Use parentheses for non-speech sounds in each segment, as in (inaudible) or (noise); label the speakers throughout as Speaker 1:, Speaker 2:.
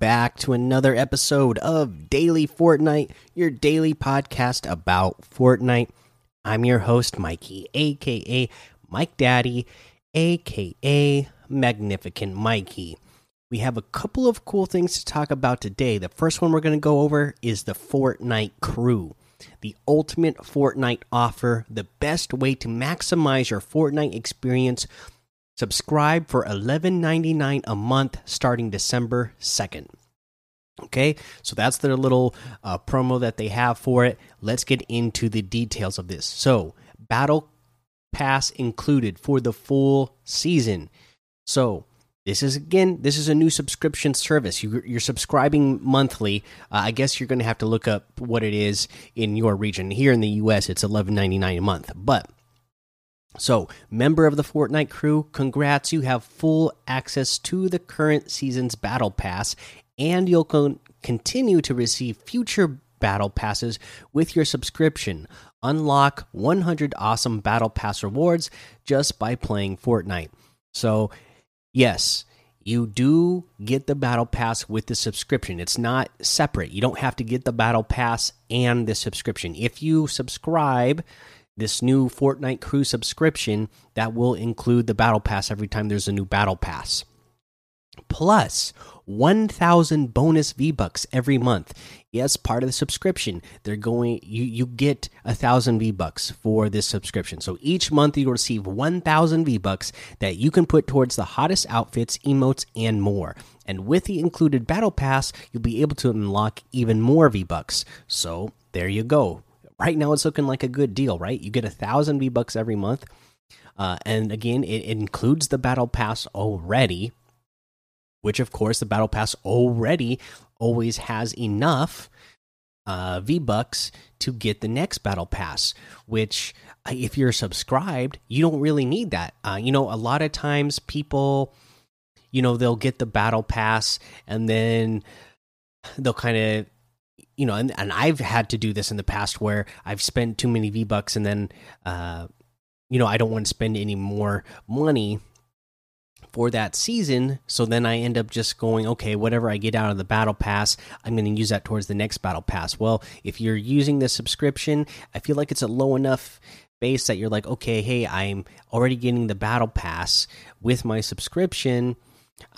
Speaker 1: Back to another episode of Daily Fortnite, your daily podcast about Fortnite. I'm your host, Mikey, aka Mike Daddy, aka Magnificent Mikey. We have a couple of cool things to talk about today. The first one we're going to go over is the Fortnite Crew, the ultimate Fortnite offer, the best way to maximize your Fortnite experience Subscribe for $11.99 a month starting December 2nd. Okay, so that's their little uh, promo that they have for it. Let's get into the details of this. So, Battle Pass included for the full season. So, this is again, this is a new subscription service. You, are subscribing monthly. Uh, I guess you're going to have to look up what it is in your region. Here in the U.S., it's $11.99 a month, but so, member of the Fortnite crew, congrats. You have full access to the current season's Battle Pass, and you'll con continue to receive future Battle Passes with your subscription. Unlock 100 awesome Battle Pass rewards just by playing Fortnite. So, yes, you do get the Battle Pass with the subscription. It's not separate. You don't have to get the Battle Pass and the subscription. If you subscribe, this new Fortnite Crew subscription that will include the Battle Pass every time there's a new Battle Pass. Plus, 1000 bonus V-bucks every month. Yes, part of the subscription. They're going you you get a 1000 V-bucks for this subscription. So each month you receive 1000 V-bucks that you can put towards the hottest outfits, emotes and more. And with the included battle pass, you'll be able to unlock even more V-bucks. So, there you go right now it's looking like a good deal, right? You get a thousand V bucks every month, uh, and again, it, includes the battle pass already, which of course the battle pass already always has enough uh, V bucks to get the next battle pass. Which, uh, if you're subscribed, you don't really need that. Uh, you know, a lot of times people, you know, they'll get the battle pass and then they'll kind of you know, and, and I've had to do this in the past where I've spent too many V bucks and then, uh, you know, I don't want to spend any more money for that season. So then I end up just going, okay, whatever I get out of the battle pass, I'm going to use that towards the next battle pass. Well, if you're using the subscription, I feel like it's a low enough base that you're like, okay, hey, I'm already getting the battle pass with my subscription.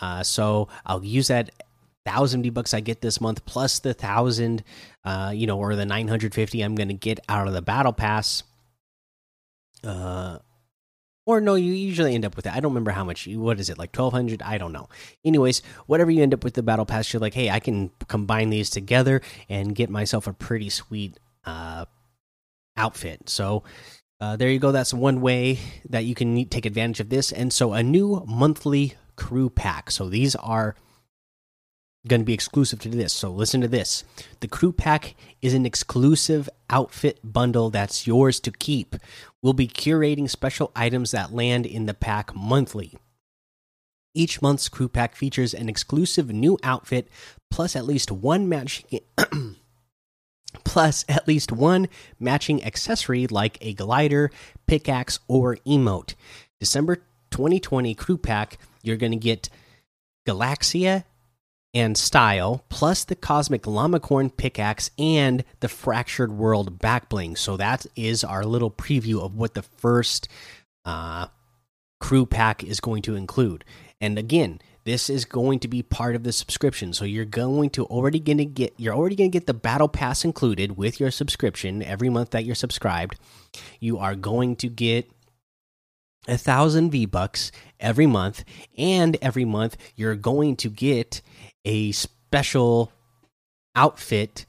Speaker 1: Uh, so I'll use that thousand V bucks I get this month plus the thousand, uh, you know, or the nine hundred fifty I'm going to get out of the battle pass. Uh, or no, you usually end up with it. I don't remember how much. What is it like twelve hundred? I don't know. Anyways, whatever you end up with the battle pass, you're like, hey, I can combine these together and get myself a pretty sweet uh outfit. So. Uh, there you go. That's one way that you can take advantage of this. And so, a new monthly crew pack. So, these are going to be exclusive to this. So listen to this. The crew pack is an exclusive outfit bundle that's yours to keep. We'll be curating special items that land in the pack monthly. Each month's crew pack features an exclusive new outfit plus at least one matching (clears throat) plus at least one matching accessory like a glider, pickaxe or emote. December 2020 crew pack, you're going to get Galaxia and style, plus the cosmic llamacorn pickaxe and the fractured world backbling. So that is our little preview of what the first uh, crew pack is going to include. And again, this is going to be part of the subscription. So you're going to already going to get you're already going to get the battle pass included with your subscription every month that you're subscribed. You are going to get a thousand V bucks every month, and every month you're going to get a special outfit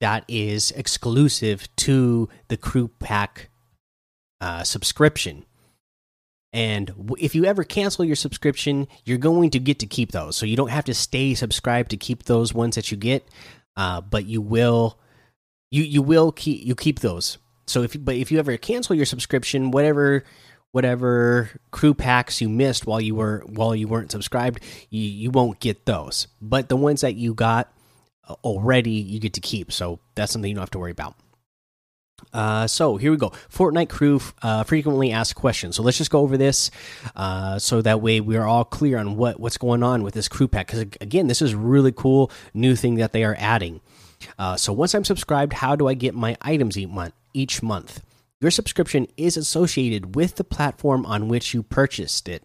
Speaker 1: that is exclusive to the crew pack uh, subscription. And if you ever cancel your subscription, you're going to get to keep those. So you don't have to stay subscribed to keep those ones that you get, uh, but you will you you will keep you keep those. So if but if you ever cancel your subscription, whatever whatever crew packs you missed while you were while you weren't subscribed, you you won't get those. But the ones that you got uh, already, you get to keep. So that's something you don't have to worry about. Uh, so here we go. Fortnite crew uh, frequently asked questions. So let's just go over this, uh, so that way we are all clear on what what's going on with this crew pack. Because again, this is really cool new thing that they are adding. Uh, so once I'm subscribed, how do I get my items each month? Each month, your subscription is associated with the platform on which you purchased it,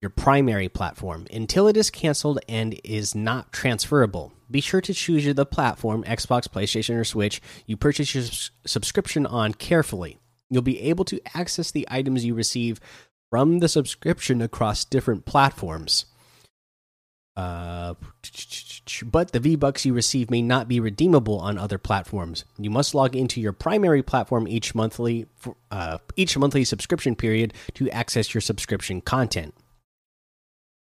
Speaker 1: your primary platform, until it is canceled and is not transferable. Be sure to choose the platform, Xbox, PlayStation, or Switch, you purchase your subscription on carefully. You'll be able to access the items you receive from the subscription across different platforms. Uh, but the V Bucks you receive may not be redeemable on other platforms. You must log into your primary platform each monthly uh, each monthly subscription period to access your subscription content.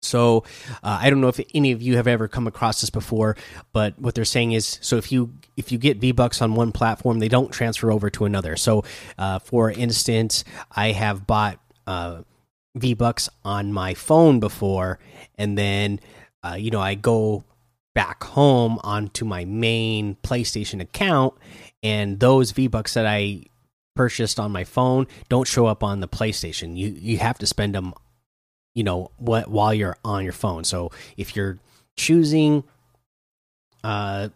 Speaker 1: So uh, I don't know if any of you have ever come across this before, but what they're saying is, so if you if you get V Bucks on one platform, they don't transfer over to another. So, uh, for instance, I have bought uh, V Bucks on my phone before, and then uh, you know, I go back home onto my main PlayStation account, and those V Bucks that I purchased on my phone don't show up on the PlayStation. You you have to spend them, you know, what while you're on your phone. So if you're choosing, uh,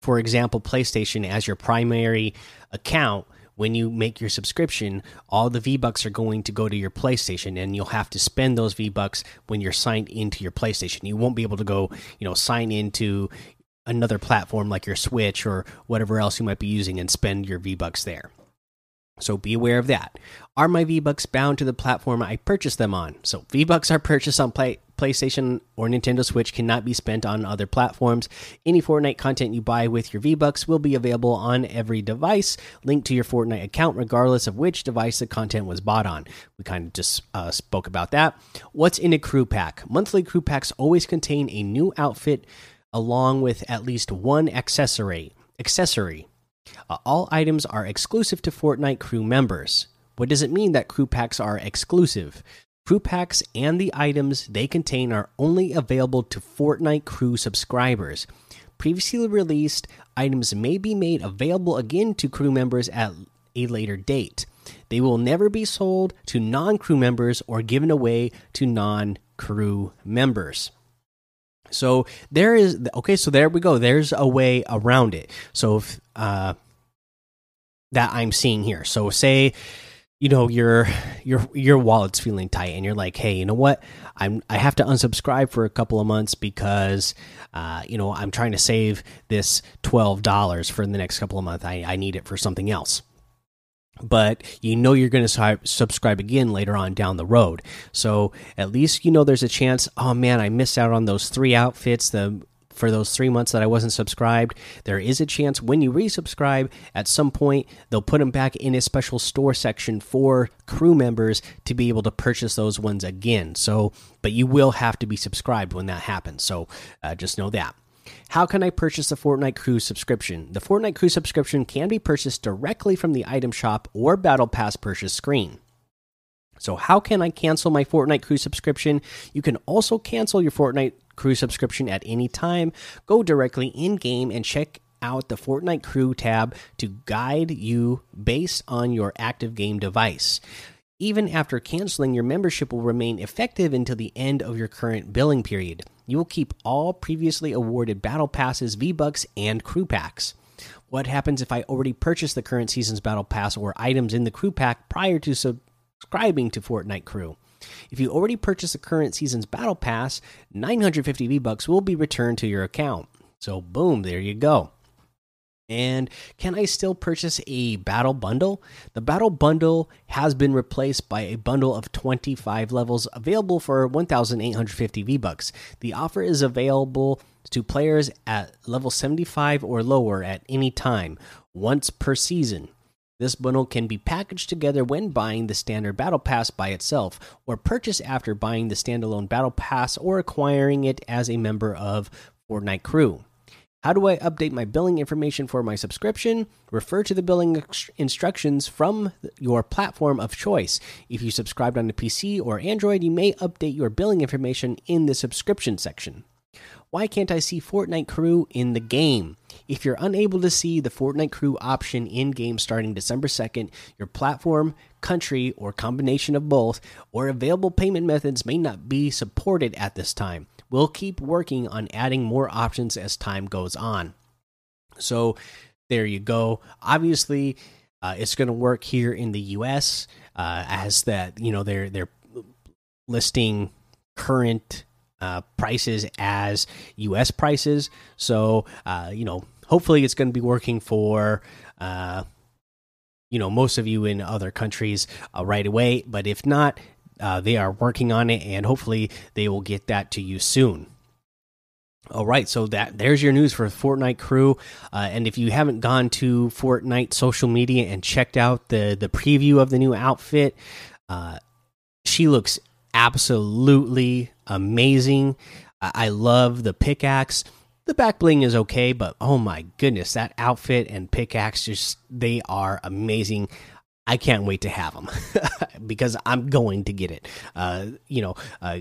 Speaker 1: for example, PlayStation as your primary account, when you make your subscription, all the V Bucks are going to go to your PlayStation, and you'll have to spend those V Bucks when you're signed into your PlayStation. You won't be able to go, you know, sign into another platform like your Switch or whatever else you might be using and spend your V Bucks there. So be aware of that. Are my V Bucks bound to the platform I purchased them on? So V Bucks are purchased on Play PlayStation or Nintendo Switch cannot be spent on other platforms. Any Fortnite content you buy with your V Bucks will be available on every device linked to your Fortnite account, regardless of which device the content was bought on. We kind of just uh, spoke about that. What's in a crew pack? Monthly crew packs always contain a new outfit along with at least one accessory. Accessory. Uh, all items are exclusive to Fortnite crew members. What does it mean that crew packs are exclusive? Crew packs and the items they contain are only available to Fortnite crew subscribers. Previously released items may be made available again to crew members at a later date. They will never be sold to non crew members or given away to non crew members. So there is okay. So there we go. There's a way around it. So if, uh, that I'm seeing here. So say you know your your your wallet's feeling tight and you're like hey you know what? I'm i have to unsubscribe for a couple of months because uh, you know i'm trying to save this $12 for the next couple of months. I, I need it for something else. But you know you're going to subscribe again later on down the road. So at least you know there's a chance oh man i missed out on those three outfits the for those three months that I wasn't subscribed. There is a chance when you resubscribe, at some point, they'll put them back in a special store section for crew members to be able to purchase those ones again. So, but you will have to be subscribed when that happens. So, uh, just know that. How can I purchase the Fortnite Crew subscription? The Fortnite Crew subscription can be purchased directly from the item shop or Battle Pass purchase screen. So, how can I cancel my Fortnite Crew subscription? You can also cancel your Fortnite Crew subscription at any time. Go directly in game and check out the Fortnite Crew tab to guide you based on your active game device. Even after canceling, your membership will remain effective until the end of your current billing period. You will keep all previously awarded Battle Passes, V Bucks, and Crew Packs. What happens if I already purchased the current season's Battle Pass or items in the Crew Pack prior to subscribing to Fortnite Crew? If you already purchased the current season's Battle Pass, 950 V Bucks will be returned to your account. So, boom, there you go. And can I still purchase a battle bundle? The battle bundle has been replaced by a bundle of 25 levels available for 1,850 V Bucks. The offer is available to players at level 75 or lower at any time, once per season. This bundle can be packaged together when buying the standard Battle Pass by itself, or purchased after buying the standalone Battle Pass or acquiring it as a member of Fortnite Crew. How do I update my billing information for my subscription? Refer to the billing instructions from your platform of choice. If you subscribed on a PC or Android, you may update your billing information in the subscription section. Why can't I see Fortnite crew in the game? If you're unable to see the Fortnite crew option in game starting December 2nd, your platform, country, or combination of both, or available payment methods may not be supported at this time. We'll keep working on adding more options as time goes on. So there you go. Obviously, uh, it's going to work here in the U.S. Uh, as that you know they're they're listing current uh, prices as U.S. prices. So uh, you know, hopefully, it's going to be working for uh, you know most of you in other countries uh, right away. But if not, uh, they are working on it, and hopefully, they will get that to you soon. All right, so that there's your news for Fortnite crew. Uh, and if you haven't gone to Fortnite social media and checked out the the preview of the new outfit, uh, she looks absolutely amazing. I love the pickaxe. The back bling is okay, but oh my goodness, that outfit and pickaxe just they are amazing. I can't wait to have them (laughs) because I'm going to get it. Uh, you know, uh,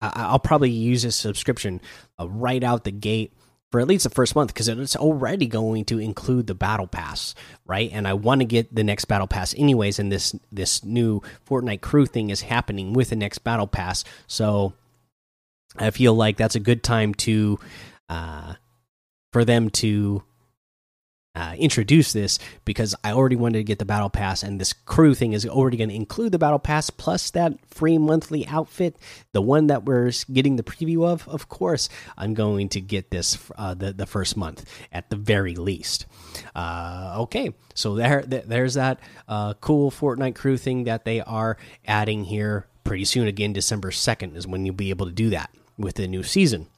Speaker 1: I'll probably use a subscription uh, right out the gate for at least the first month because it's already going to include the battle pass, right? And I want to get the next battle pass anyways. And this this new Fortnite crew thing is happening with the next battle pass, so I feel like that's a good time to uh, for them to uh, introduce this because I already wanted to get the battle pass, and this crew thing is already going to include the battle pass plus that free monthly outfit, the one that we're getting the preview of. Of course, I'm going to get this uh, the the first month at the very least. Uh, okay, so there there's that uh, cool Fortnite crew thing that they are adding here pretty soon. Again, December second is when you'll be able to do that with the new season.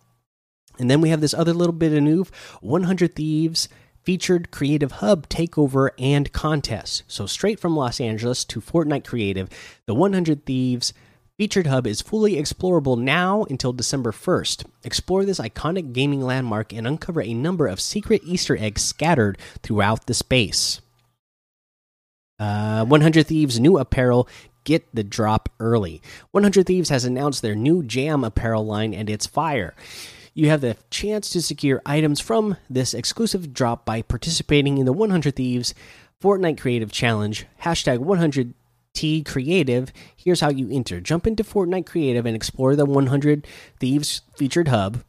Speaker 1: And then we have this other little bit of new 100 Thieves featured Creative Hub takeover and contest. So, straight from Los Angeles to Fortnite Creative, the 100 Thieves featured hub is fully explorable now until December 1st. Explore this iconic gaming landmark and uncover a number of secret Easter eggs scattered throughout the space. Uh, 100 Thieves new apparel get the drop early. 100 Thieves has announced their new Jam apparel line and it's fire. You have the chance to secure items from this exclusive drop by participating in the 100 Thieves Fortnite Creative Challenge. Hashtag 100T Creative. Here's how you enter jump into Fortnite Creative and explore the 100 Thieves featured hub.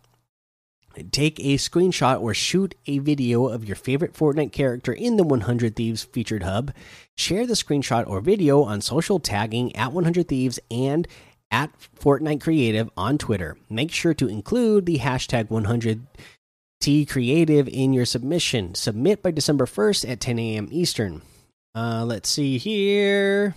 Speaker 1: Take a screenshot or shoot a video of your favorite Fortnite character in the 100 Thieves featured hub. Share the screenshot or video on social tagging at 100 Thieves and at Fortnite Creative on Twitter. Make sure to include the hashtag 100T Creative in your submission. Submit by December 1st at 10 a.m. Eastern. Uh, let's see here.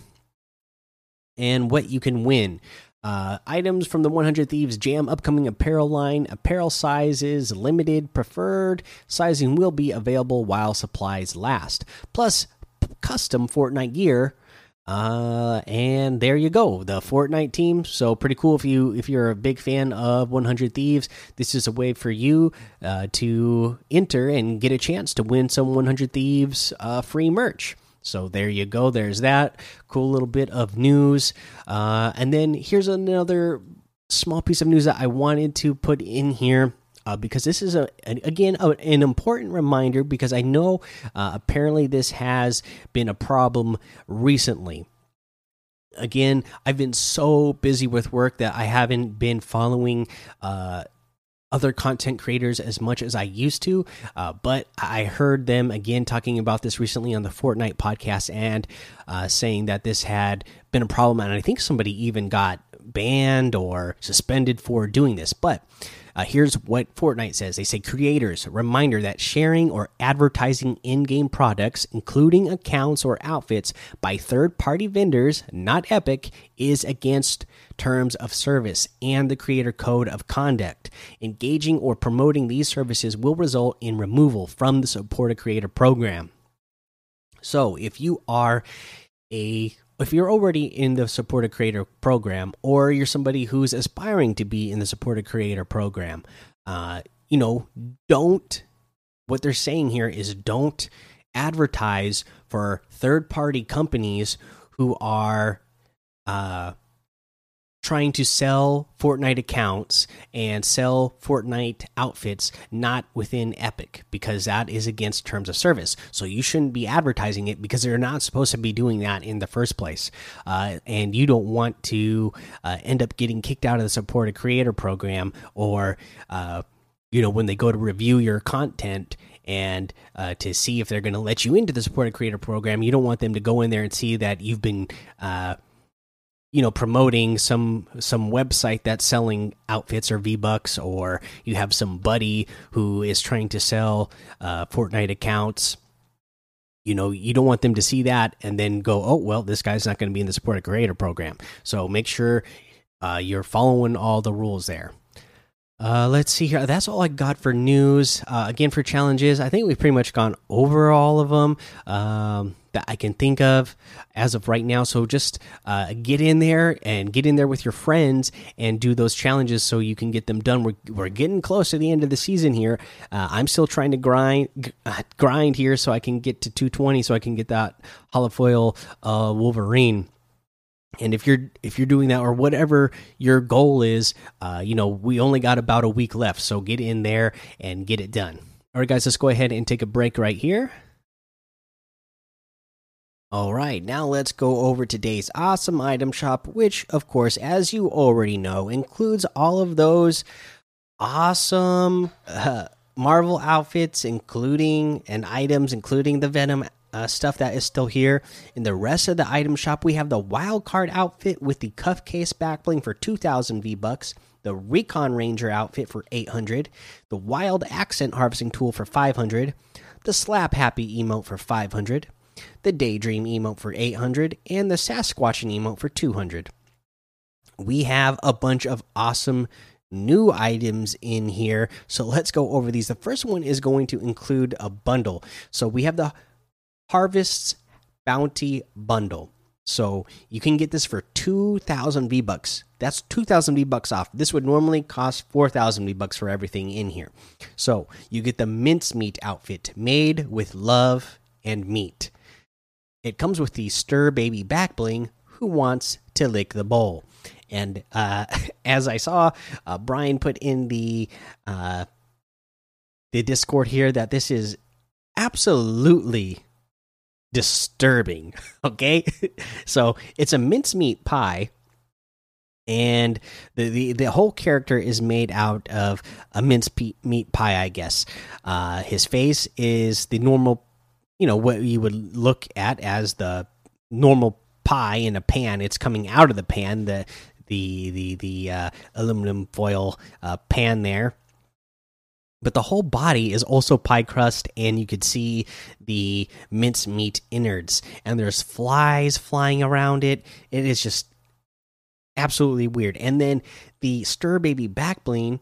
Speaker 1: And what you can win. Uh, items from the 100 Thieves Jam upcoming apparel line. Apparel sizes limited. Preferred sizing will be available while supplies last. Plus, custom Fortnite gear uh, and there you go, the Fortnite team. So pretty cool if you if you're a big fan of 100 Thieves. This is a way for you uh, to enter and get a chance to win some 100 Thieves uh, free merch. So there you go. There's that cool little bit of news. Uh, and then here's another small piece of news that I wanted to put in here uh, because this is a again a, an important reminder because I know uh, apparently this has been a problem recently. Again, I've been so busy with work that I haven't been following uh, other content creators as much as I used to. Uh, but I heard them again talking about this recently on the Fortnite podcast and uh, saying that this had been a problem. And I think somebody even got banned or suspended for doing this. But uh, here's what Fortnite says they say, creators, reminder that sharing or advertising in game products, including accounts or outfits, by third party vendors, not Epic, is against terms of service and the creator code of conduct. Engaging or promoting these services will result in removal from the Support a Creator program. So, if you are a if you're already in the supported creator program or you're somebody who's aspiring to be in the supported creator program uh, you know don't what they're saying here is don't advertise for third party companies who are uh, trying to sell Fortnite accounts and sell Fortnite outfits not within Epic because that is against terms of service. So you shouldn't be advertising it because they're not supposed to be doing that in the first place. Uh, and you don't want to uh, end up getting kicked out of the supported creator program or, uh, you know, when they go to review your content and uh, to see if they're going to let you into the supported creator program, you don't want them to go in there and see that you've been uh, you know promoting some some website that's selling outfits or V Bucks, or you have some buddy who is trying to sell uh, Fortnite accounts. You know, you don't want them to see that and then go, oh well, this guy's not going to be in the supported creator program. So make sure uh, you're following all the rules there. Uh, let's see here. That's all I got for news. Uh, again, for challenges, I think we've pretty much gone over all of them. Um, that I can think of as of right now. So just uh, get in there and get in there with your friends and do those challenges so you can get them done. We're, we're getting close to the end of the season here. Uh, I'm still trying to grind uh, grind here so I can get to 220 so I can get that holofoil uh, Wolverine. And if you're if you're doing that or whatever your goal is, uh, you know we only got about a week left, so get in there and get it done. All right, guys, let's go ahead and take a break right here. All right, now let's go over today's awesome item shop, which, of course, as you already know, includes all of those awesome uh, Marvel outfits, including and items, including the Venom uh, stuff that is still here. In the rest of the item shop, we have the Wild Card outfit with the cuff case backbling for 2,000 V bucks, the Recon Ranger outfit for 800, the Wild Accent Harvesting Tool for 500, the Slap Happy emote for 500 the Daydream emote for 800, and the Sasquatching emote for 200. We have a bunch of awesome new items in here. So let's go over these. The first one is going to include a bundle. So we have the Harvest's Bounty Bundle. So you can get this for 2000 V-bucks. That's 2000 V-bucks off. This would normally cost 4000 V-bucks for everything in here. So, you get the mincemeat outfit made with love and meat. It comes with the Stir Baby back bling. Who wants to lick the bowl? And uh, (laughs) as I saw, uh, Brian put in the uh, the Discord here that this is absolutely disturbing. (laughs) Okay, (laughs) so it's a mincemeat pie, and the, the the whole character is made out of a mincemeat meat pie. I guess uh, his face is the normal you know what you would look at as the normal pie in a pan. It's coming out of the pan, the the the the uh, aluminum foil uh, pan there. But the whole body is also pie crust, and you could see the mincemeat innards, and there's flies flying around it. It is just absolutely weird. And then the stir baby back bling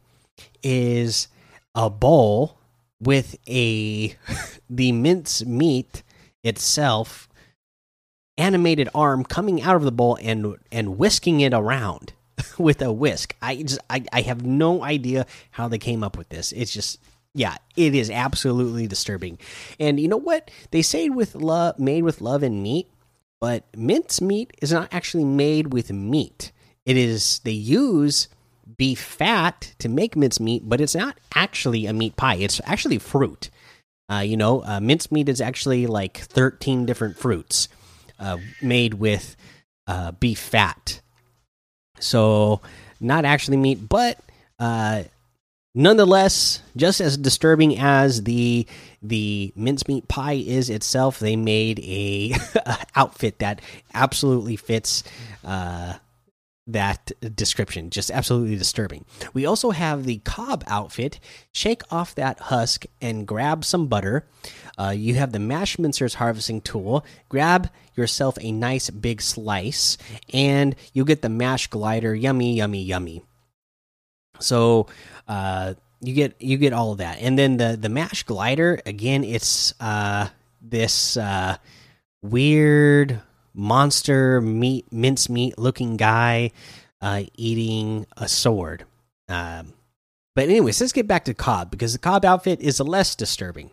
Speaker 1: is a bowl with a (laughs) the mince meat itself animated arm coming out of the bowl and and whisking it around (laughs) with a whisk. I just I, I have no idea how they came up with this. It's just yeah, it is absolutely disturbing. And you know what? They say with love made with love and meat, but mince meat is not actually made with meat. It is they use beef fat to make mincemeat, but it's not actually a meat pie. It's actually fruit. Uh, you know, uh, mincemeat is actually like 13 different fruits uh, made with uh, beef fat. So, not actually meat, but uh, nonetheless, just as disturbing as the the mincemeat pie is itself, they made a (laughs) outfit that absolutely fits uh, that description. Just absolutely disturbing. We also have the Cobb outfit. Shake off that husk and grab some butter. Uh, you have the Mash Mincer's harvesting tool. Grab yourself a nice big slice, and you get the Mash Glider. Yummy, yummy, yummy. So, uh, you get you get all of that, and then the the Mash Glider again. It's uh, this uh, weird monster meat mincemeat looking guy uh, eating a sword. Um, but anyways, let's get back to Cobb because the Cobb outfit is less disturbing.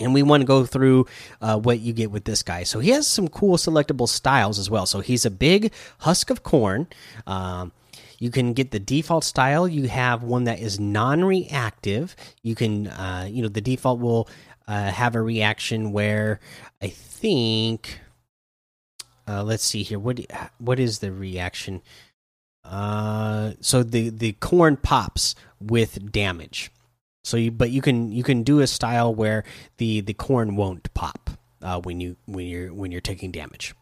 Speaker 1: and we want to go through uh, what you get with this guy. So he has some cool selectable styles as well. So he's a big husk of corn. Um, you can get the default style. You have one that is non-reactive. You can, uh, you know, the default will uh, have a reaction where I think. Uh, let's see here. What what is the reaction? Uh, so the the corn pops with damage. So you, but you can you can do a style where the the corn won't pop uh, when you when you're when you're taking damage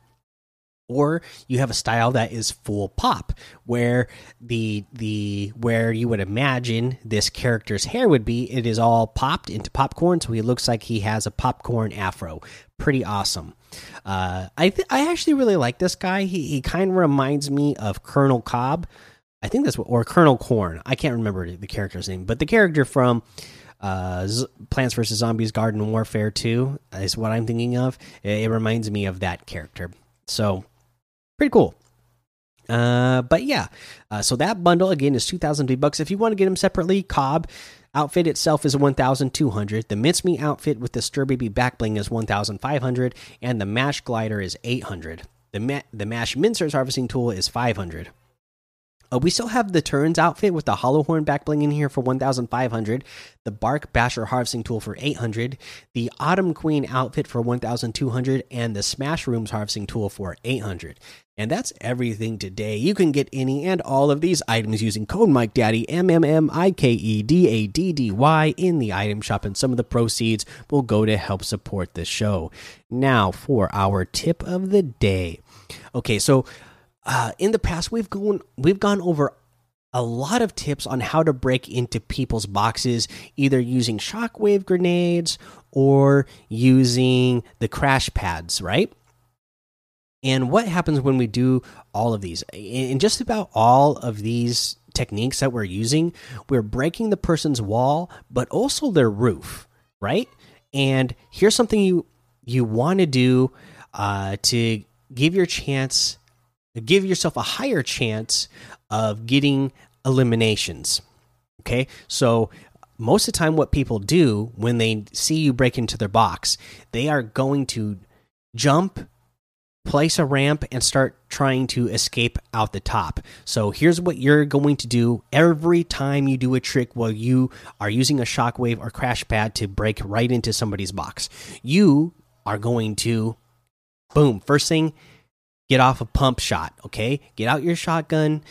Speaker 1: or you have a style that is full pop where the the where you would imagine this character's hair would be it is all popped into popcorn so he looks like he has a popcorn afro. Pretty awesome. Uh, i i actually really like this guy. He, he kind of reminds me of colonel cobb. I think that's what or Kernel Corn i can't remember the character's name but the character from uh, Plants vs Zombies Garden Warfare 2 is what I'm thinking of. It, it reminds me of that character. So pretty cool. Uh, but yeah, uh, so that bundle again is two thousand V bucks. If you want to get them separately, Cobb outfit itself is one thousand two hundred. The mincemeat outfit with the Stir Baby back bling is one thousand five hundred, and the Mash glider is eight hundred. The ma the Mash mincers harvesting tool is five hundred. Uh, we still have the turns outfit with the hollow horn back bling in here for 1500 the bark basher harvesting tool for 800 the autumn queen outfit for 1200 and the smash rooms harvesting tool for 800 and that's everything today. You can get any and all of these items using code Mike Daddy M M M I K E D A D D Y in the item shop, and some of the proceeds will go to help support the show. Now for our tip of the day. Okay, so uh, in the past we've gone we've gone over a lot of tips on how to break into people's boxes, either using shockwave grenades or using the crash pads, right? And what happens when we do all of these? In just about all of these techniques that we're using, we're breaking the person's wall, but also their roof, right? And here's something you you want to do uh, to give your chance, give yourself a higher chance of getting eliminations. Okay, so most of the time, what people do when they see you break into their box, they are going to jump place a ramp and start trying to escape out the top. So here's what you're going to do every time you do a trick while you are using a shockwave or crash pad to break right into somebody's box. You are going to boom, first thing, get off a pump shot, okay? Get out your shotgun,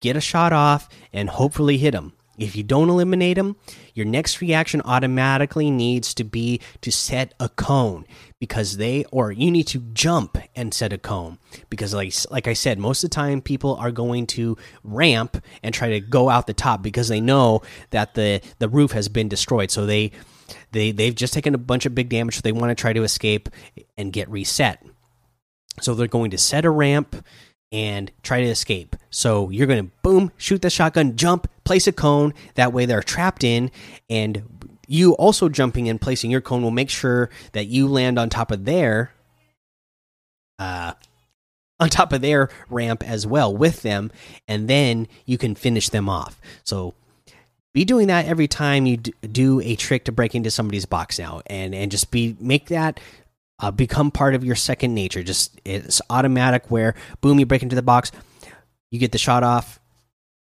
Speaker 1: get a shot off and hopefully hit them. If you don't eliminate them, your next reaction automatically needs to be to set a cone because they or you need to jump and set a cone because like like I said most of the time people are going to ramp and try to go out the top because they know that the the roof has been destroyed so they they they've just taken a bunch of big damage so they want to try to escape and get reset so they're going to set a ramp and try to escape. So you're going to boom, shoot the shotgun, jump, place a cone. That way they're trapped in, and you also jumping and placing your cone will make sure that you land on top of their, uh, (laughs) on top of their ramp as well with them, and then you can finish them off. So be doing that every time you do a trick to break into somebody's box now, and and just be make that uh, become part of your second nature. Just it's automatic where boom, you break into the box, you get the shot off.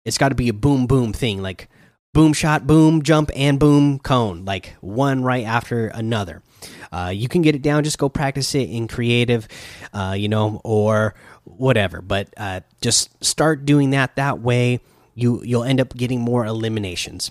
Speaker 1: It's got to be a boom boom thing, like boom shot, boom jump, and boom cone, like one right after another. Uh, you can get it down. Just go practice it in creative, uh, you know, or whatever. But uh, just start doing that. That way, you you'll end up getting more eliminations.